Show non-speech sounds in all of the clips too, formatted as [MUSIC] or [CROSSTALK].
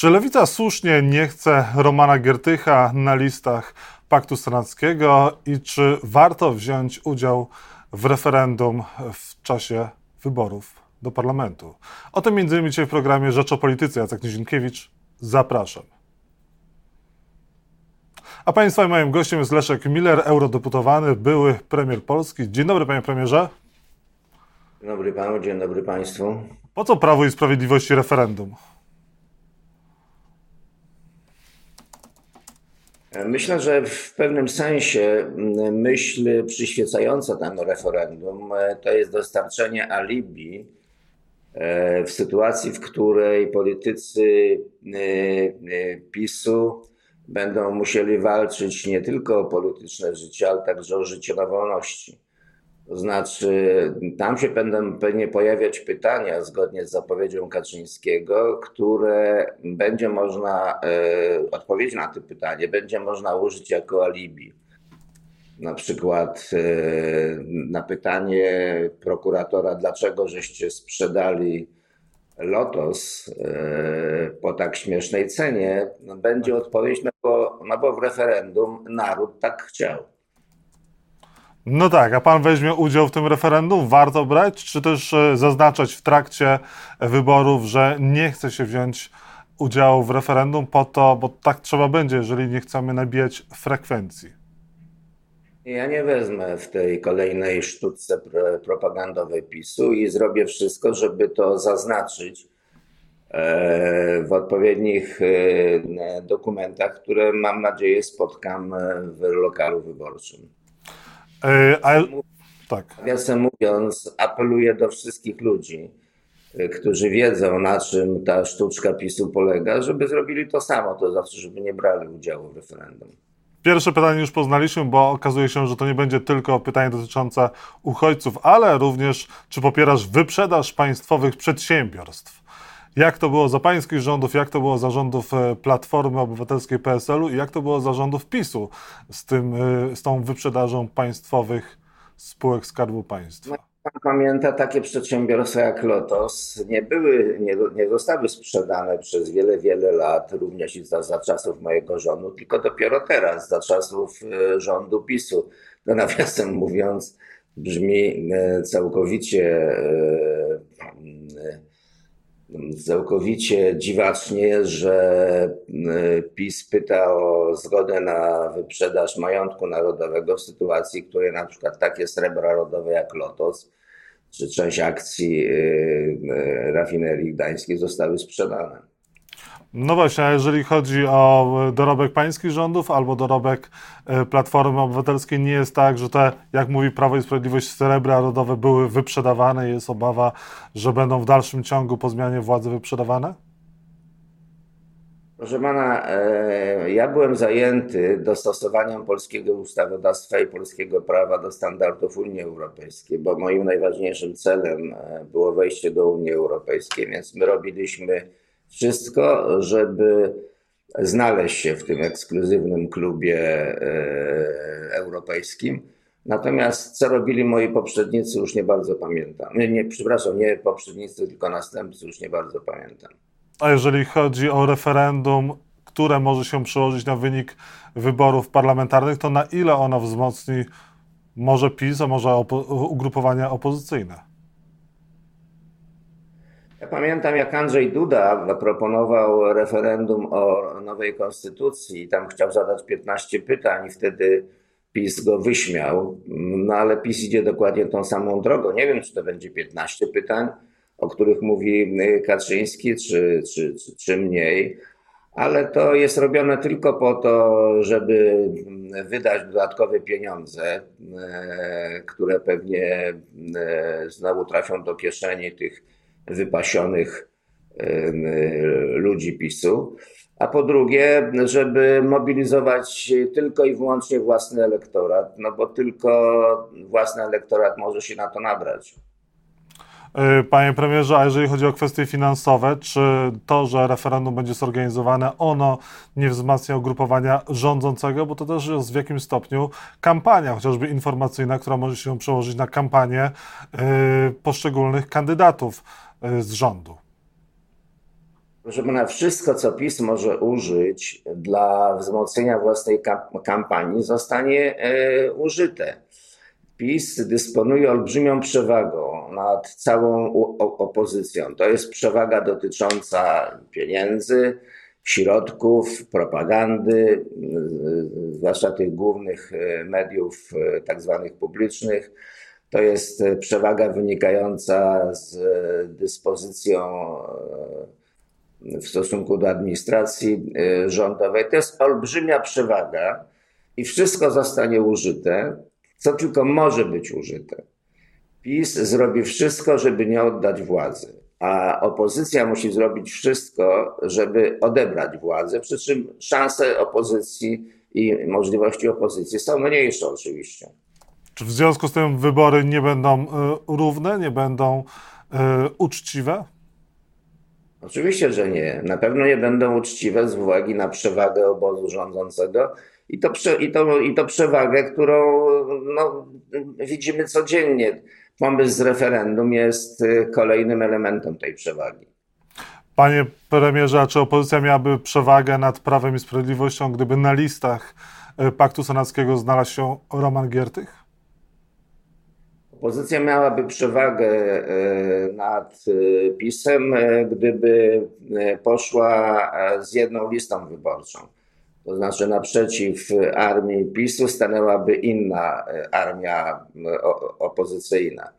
Czy Lewica słusznie nie chce Romana Giertycha na listach Paktu Senackiego i czy warto wziąć udział w referendum w czasie wyborów do parlamentu? O tym między innymi dzisiaj w programie Rzecz o Polityce. Jacek Nizinkiewicz, zapraszam. A Państwa moim gościem jest Leszek Miller, eurodeputowany, były premier Polski. Dzień dobry, panie premierze. Dzień dobry panu, dzień dobry państwu. Po co Prawo i Sprawiedliwości referendum? Myślę, że w pewnym sensie myśl przyświecająca temu referendum to jest dostarczenie alibi e, w sytuacji, w której politycy e, e, PiSu będą musieli walczyć nie tylko o polityczne życie, ale także o życie na wolności. To znaczy, tam się będą pewnie pojawiać pytania, zgodnie z zapowiedzią Kaczyńskiego, które będzie można, e, odpowiedź na te pytanie będzie można użyć jako alibi. Na przykład e, na pytanie prokuratora, dlaczego żeście sprzedali Lotos e, po tak śmiesznej cenie, będzie odpowiedź, no bo, no bo w referendum naród tak chciał. No tak, a pan weźmie udział w tym referendum? Warto brać, czy też e, zaznaczać w trakcie wyborów, że nie chce się wziąć udziału w referendum po to, bo tak trzeba będzie, jeżeli nie chcemy nabijać frekwencji? Ja nie wezmę w tej kolejnej sztuce propagandowej PiSu i zrobię wszystko, żeby to zaznaczyć e, w odpowiednich e, dokumentach, które mam nadzieję spotkam w lokalu wyborczym. Ale, tak. Nawiasem mówiąc, apeluję do wszystkich ludzi, y, którzy wiedzą, na czym ta sztuczka PiSu polega, żeby zrobili to samo, to znaczy, żeby nie brali udziału w referendum. Pierwsze pytanie już poznaliśmy, bo okazuje się, że to nie będzie tylko pytanie dotyczące uchodźców, ale również czy popierasz wyprzedaż państwowych przedsiębiorstw. Jak to było za pańskich rządów, jak to było za rządów e, Platformy Obywatelskiej PSL-u i jak to było za rządów PiSu z, tym, e, z tą wyprzedażą państwowych spółek Skarbu Państwa? Pan pamięta, takie przedsiębiorstwa jak Lotos nie były, nie, nie zostały sprzedane przez wiele, wiele lat, również i za, za czasów mojego rządu, tylko dopiero teraz, za czasów e, rządu PiSu. To [LAUGHS] nawiasem mówiąc, brzmi całkowicie Całkowicie dziwacznie że y, PiS pyta o zgodę na wyprzedaż majątku narodowego w sytuacji, w której na przykład takie srebra rodowe jak Lotos czy część akcji y, y, rafinerii gdańskiej zostały sprzedane. No właśnie, a jeżeli chodzi o dorobek pańskich rządów albo dorobek e, Platformy Obywatelskiej, nie jest tak, że te, jak mówi Prawo i Sprawiedliwość, srebra rodowe były wyprzedawane i jest obawa, że będą w dalszym ciągu po zmianie władzy wyprzedawane? Proszę pana, e, ja byłem zajęty dostosowaniem polskiego ustawodawstwa i polskiego prawa do standardów Unii Europejskiej, bo moim najważniejszym celem e, było wejście do Unii Europejskiej, więc my robiliśmy wszystko, żeby znaleźć się w tym ekskluzywnym klubie e, europejskim. Natomiast co robili moi poprzednicy, już nie bardzo pamiętam. Nie, nie, przepraszam, nie poprzednicy, tylko następcy, już nie bardzo pamiętam. A jeżeli chodzi o referendum, które może się przełożyć na wynik wyborów parlamentarnych, to na ile ono wzmocni może PiS, a może opo ugrupowania opozycyjne? Ja pamiętam, jak Andrzej Duda zaproponował referendum o nowej konstytucji tam chciał zadać 15 pytań i wtedy PiS go wyśmiał. No ale PiS idzie dokładnie tą samą drogą. Nie wiem, czy to będzie 15 pytań, o których mówi Kaczyński, czy, czy, czy, czy mniej, ale to jest robione tylko po to, żeby wydać dodatkowe pieniądze, e, które pewnie e, znowu trafią do kieszeni tych wypasionych ludzi PiSu, a po drugie, żeby mobilizować tylko i wyłącznie własny elektorat, no bo tylko własny elektorat może się na to nabrać. E, panie premierze, a jeżeli chodzi o kwestie finansowe, czy to, że referendum będzie zorganizowane, ono nie wzmacnia ugrupowania rządzącego, bo to też jest w jakimś stopniu kampania, chociażby informacyjna, która może się przełożyć na kampanię yy, poszczególnych kandydatów. Y, z rządu? Proszę pana, wszystko, co PiS może użyć dla wzmocnienia własnej kampanii, zostanie e, użyte. PiS dysponuje olbrzymią przewagą nad całą opozycją. To jest przewaga dotycząca pieniędzy, środków, propagandy, zwłaszcza tych głównych e, mediów, e, tak zwanych publicznych. To jest przewaga wynikająca z dyspozycją w stosunku do administracji rządowej. To jest olbrzymia przewaga i wszystko zostanie użyte, co tylko może być użyte. PiS zrobi wszystko, żeby nie oddać władzy, a opozycja musi zrobić wszystko, żeby odebrać władzę, przy czym szanse opozycji i możliwości opozycji są mniejsze oczywiście. Czy w związku z tym wybory nie będą y, równe, nie będą y, uczciwe? Oczywiście, że nie. Na pewno nie będą uczciwe z uwagi na przewagę obozu rządzącego i to, i to, i to przewagę, którą no, widzimy codziennie. Pomysł z referendum jest y, kolejnym elementem tej przewagi. Panie premierze, a czy opozycja miałaby przewagę nad Prawem i Sprawiedliwością, gdyby na listach Paktu Senackiego znalazł się Roman Giertych? Opozycja miałaby przewagę e, nad e, PiSem, e, gdyby poszła z jedną listą wyborczą. To znaczy naprzeciw armii PiSu stanęłaby inna armia opozycyjna.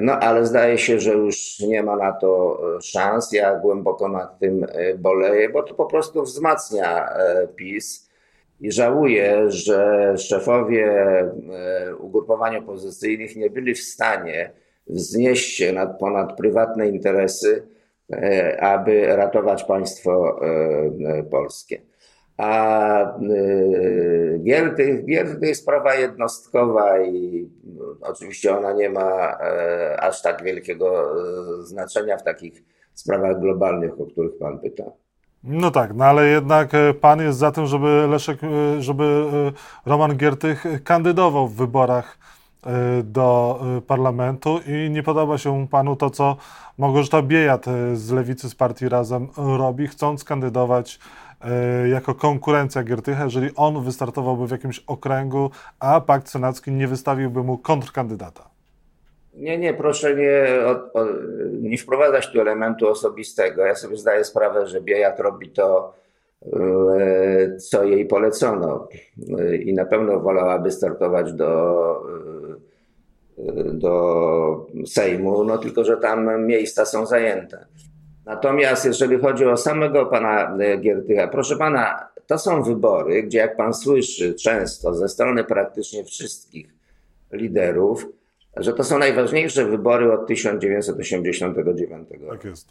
No ale zdaje się, że już nie ma na to szans. Ja głęboko nad tym boleję, bo to po prostu wzmacnia PiS i żałuję, że szefowie e, ugrupowań opozycyjnych nie byli w stanie wznieść się nad ponad prywatne interesy, e, aby ratować państwo e, polskie. A Gierdy, Gierdy jest sprawa jednostkowa i oczywiście ona nie ma aż tak wielkiego znaczenia w takich sprawach globalnych, o których Pan pyta. No tak, no ale jednak e, pan jest za tym, żeby Leszek, e, żeby e, Roman Giertych kandydował w wyborach do parlamentu i nie podoba się panu to, co Małgorzata Biejat z Lewicy z partii Razem robi, chcąc kandydować jako konkurencja Giertycha, jeżeli on wystartowałby w jakimś okręgu, a Pakt Senacki nie wystawiłby mu kontrkandydata. Nie, nie, proszę nie, o, o, nie wprowadzać tu elementu osobistego. Ja sobie zdaję sprawę, że Biejat robi to, e, co jej polecono e, i na pewno wolałaby startować do, e, do Sejmu, no tylko, że tam miejsca są zajęte. Natomiast jeżeli chodzi o samego pana Giertycha, proszę pana, to są wybory, gdzie jak pan słyszy często ze strony praktycznie wszystkich liderów, że to są najważniejsze wybory od 1989 roku. Tak jest.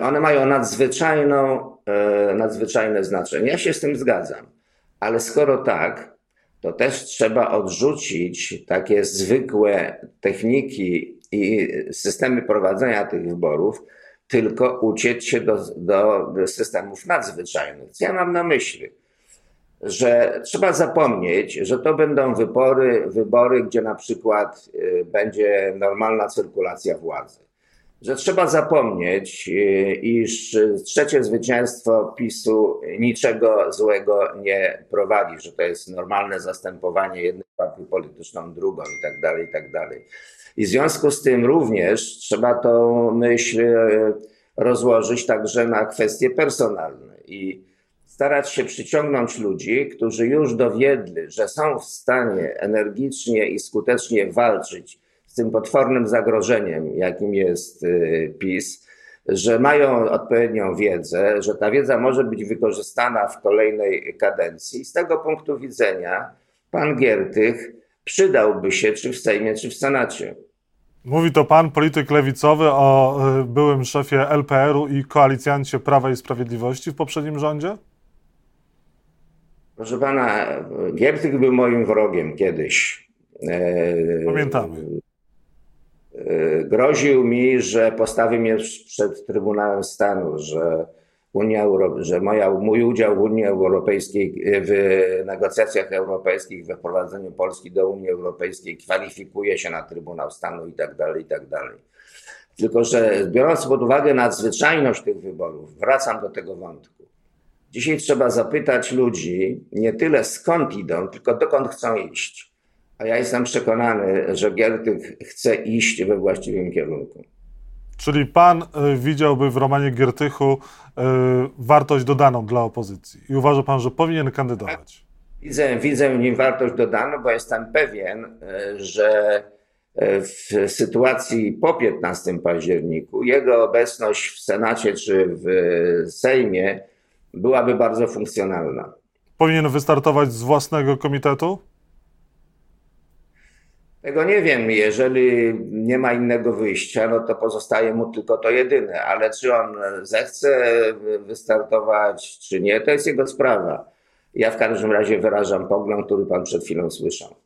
One mają nadzwyczajną, e, nadzwyczajne znaczenie. Ja się z tym zgadzam. Ale skoro tak, to też trzeba odrzucić takie zwykłe techniki i systemy prowadzenia tych wyborów, tylko uciec się do, do systemów nadzwyczajnych. Co ja mam na myśli? Że trzeba zapomnieć, że to będą wybory, wybory, gdzie na przykład y, będzie normalna cyrkulacja władzy. Że trzeba zapomnieć, y, iż trzecie zwycięstwo PiSu niczego złego nie prowadzi, że to jest normalne zastępowanie jednej partii polityczną drugą i tak dalej, i tak dalej. I w związku z tym również trzeba tą myśl y, rozłożyć także na kwestie personalne. I starać się przyciągnąć ludzi, którzy już dowiedli, że są w stanie energicznie i skutecznie walczyć z tym potwornym zagrożeniem, jakim jest y, PiS, że mają odpowiednią wiedzę, że ta wiedza może być wykorzystana w kolejnej kadencji. Z tego punktu widzenia pan Giertych przydałby się czy w Sejmie, czy w Senacie. Mówi to pan, polityk lewicowy, o y, byłym szefie LPR-u i koalicjancie Prawa i Sprawiedliwości w poprzednim rządzie? Proszę pana, Giertych był moim wrogiem kiedyś. E, Pamiętamy. E, groził mi, że postawi mnie przed Trybunałem Stanu, że, Unia Euro, że moja, mój udział w Unii Europejskiej, w negocjacjach europejskich, we wprowadzeniu Polski do Unii Europejskiej kwalifikuje się na Trybunał Stanu i tak dalej, i tak dalej. Tylko, że biorąc pod uwagę nadzwyczajność tych wyborów, wracam do tego wątku. Dzisiaj trzeba zapytać ludzi nie tyle skąd idą, tylko dokąd chcą iść. A ja jestem przekonany, że Giertych chce iść we właściwym kierunku. Czyli pan y, widziałby w Romanie Giertychu y, wartość dodaną dla opozycji i uważa pan, że powinien kandydować? Widzę, widzę w nim wartość dodaną, bo jestem pewien, y, że w sytuacji po 15 październiku jego obecność w Senacie czy w Sejmie byłaby bardzo funkcjonalna. Powinien wystartować z własnego komitetu? Tego nie wiem. Jeżeli nie ma innego wyjścia, no to pozostaje mu tylko to jedyne. Ale czy on zechce wystartować, czy nie, to jest jego sprawa. Ja w każdym razie wyrażam pogląd, który pan przed chwilą słyszał.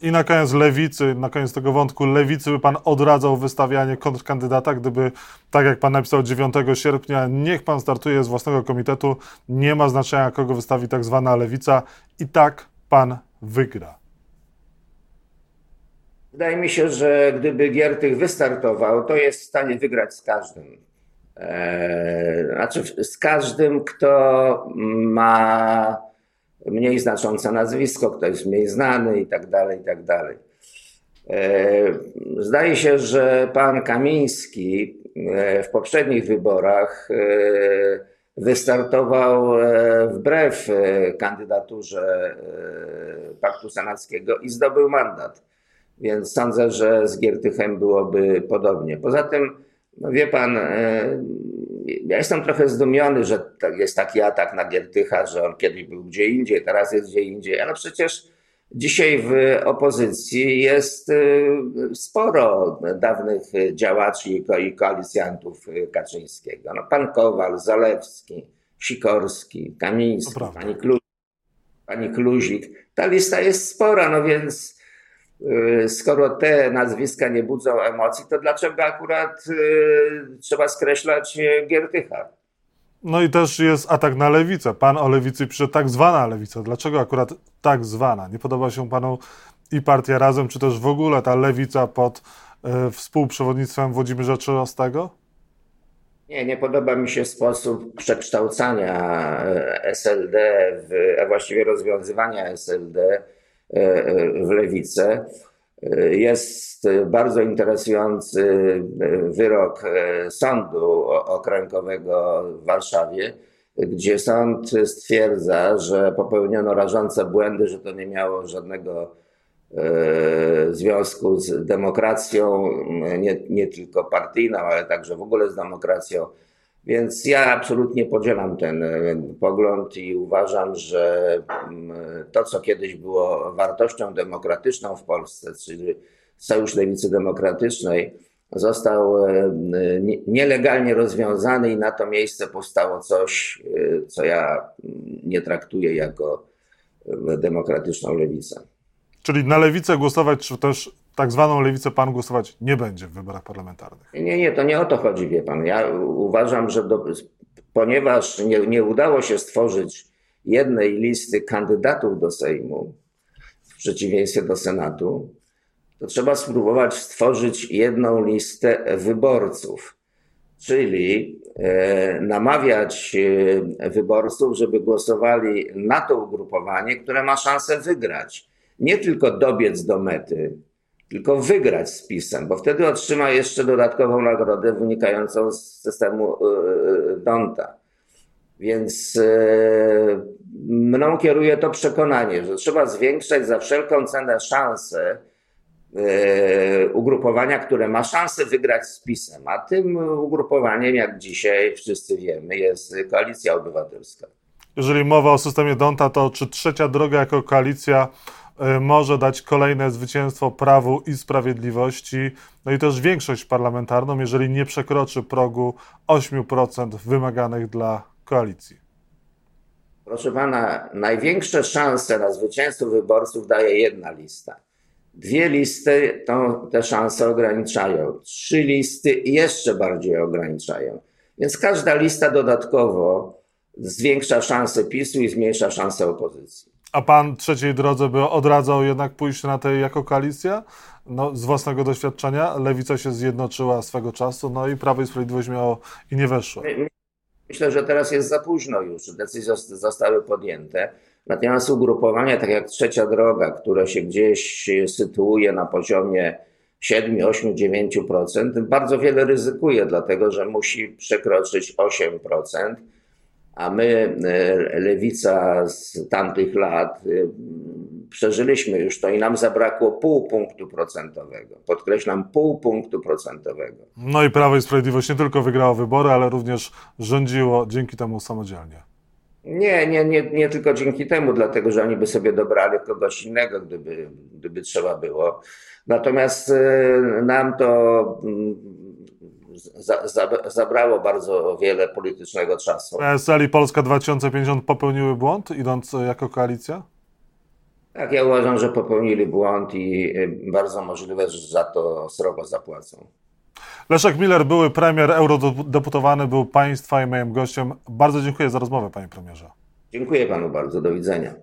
I na koniec lewicy, na koniec tego wątku lewicy by pan odradzał wystawianie kontrkandydata, gdyby, tak jak pan napisał 9 sierpnia, niech pan startuje z własnego komitetu, nie ma znaczenia, kogo wystawi tak zwana lewica, i tak pan wygra. Wydaje mi się, że gdyby Giertych wystartował, to jest w stanie wygrać z każdym. Eee, znaczy z każdym, kto ma mniej znaczące nazwisko, kto jest mniej znany i tak dalej, i tak dalej. Eee, zdaje się, że pan Kamiński eee, w poprzednich wyborach wystartował wbrew kandydaturze Paktu Senackiego i zdobył mandat. Więc sądzę, że z Giertychem byłoby podobnie. Poza tym, no wie pan, e, ja jestem trochę zdumiony, że jest taki atak na Giertycha, że on kiedyś był gdzie indziej, teraz jest gdzie indziej, ale przecież dzisiaj w opozycji jest e, sporo dawnych działaczy i koalicjantów Kaczyńskiego. No, pan Kowal, Zalewski, Sikorski, Kamiński, pani, Klu pani Kluzik. Ta lista jest spora, no więc Y, skoro te nazwiska nie budzą emocji, to dlaczego akurat y, trzeba skreślać y, Giertycha? No i też jest atak na lewicę. Pan o lewicy pisze tak zwana lewica. Dlaczego akurat tak zwana? Nie podoba się panu i partia Razem, czy też w ogóle ta lewica pod y, współprzewodnictwem Włodzimierza Czerzostego? Nie, nie podoba mi się sposób przekształcania SLD, w, a właściwie rozwiązywania SLD w lewicę. E, jest bardzo interesujący wyrok Sądu Okręgowego w Warszawie, gdzie sąd stwierdza, że popełniono rażące błędy, że to nie miało żadnego związku z demokracją, nie, nie tylko partyjną, ale także w ogóle z demokracją więc ja absolutnie podzielam ten pogląd i uważam, że mm, to, co kiedyś było wartością demokratyczną w Polsce, czyli Sojusz Lewicy Demokratycznej, został nielegalnie rozwiązany i na to miejsce powstało coś, e, co ja nie traktuję jako demokratyczną lewicę. Czyli na lewicę głosować, czy też tak zwaną lewicę pan głosować nie będzie w wyborach parlamentarnych. Nie, nie, to nie o to chodzi, wie pan. Ja uważam, że do, ponieważ nie, nie udało się stworzyć jednej listy kandydatów do Sejmu, w przeciwieństwie do Senatu, to trzeba spróbować stworzyć jedną listę wyborców, czyli e, namawiać e, wyborców, żeby głosowali na to ugrupowanie, które ma szansę wygrać. Nie tylko dobiec do mety, tylko wygrać z PiSem, bo wtedy otrzyma jeszcze dodatkową nagrodę wynikającą z systemu y, y, Donta. Więc y, mną kieruje to przekonanie, że trzeba zwiększać za wszelką cenę szanse ugrupowania, które ma szansę wygrać z PiSem. A tym ugrupowaniem, jak dzisiaj wszyscy wiemy, jest Koalicja Obywatelska. Jeżeli mowa o systemie Donta, to czy trzecia droga jako koalicja może dać kolejne zwycięstwo prawu i sprawiedliwości, no i też większość parlamentarną, jeżeli nie przekroczy progu 8% wymaganych dla koalicji. Proszę pana, największe szanse na zwycięstwo wyborców daje jedna lista. Dwie listy to te szanse ograniczają. Trzy listy jeszcze bardziej ograniczają. Więc każda lista dodatkowo zwiększa szanse PiSu i zmniejsza szanse opozycji. A pan trzeciej drodze by odradzał jednak pójść na tej jako koalicja? no, z własnego doświadczenia. Lewica się zjednoczyła swego czasu, no i Prawo i Sprawiedliwość miało i nie weszło. Myślę, że teraz jest za późno już. Decyzje zostały podjęte. Natomiast ugrupowanie, tak jak Trzecia Droga, które się gdzieś sytuuje na poziomie 7, 8, 9%, bardzo wiele ryzykuje, dlatego że musi przekroczyć 8%, a my, e, lewica z tamtych lat, e, przeżyliśmy już to i nam zabrakło pół punktu procentowego. Podkreślam, pół punktu procentowego. No i Prawo i Sprawiedliwość nie tylko wygrało wybory, ale również rządziło dzięki temu samodzielnie. Nie, nie, nie, nie tylko dzięki temu, dlatego że oni by sobie dobrali kogoś innego, gdyby, gdyby trzeba było. Natomiast e, nam to mm, za, za, zabrało bardzo wiele politycznego czasu. PSL i Polska 2050 popełniły błąd, idąc jako koalicja? Tak, ja uważam, że popełnili błąd i e, bardzo możliwe, że za to srogo zapłacą. Leszek Miller, były premier, eurodeputowany, był Państwa i moim gościem. Bardzo dziękuję za rozmowę, Panie Premierze. Dziękuję Panu bardzo. Do widzenia.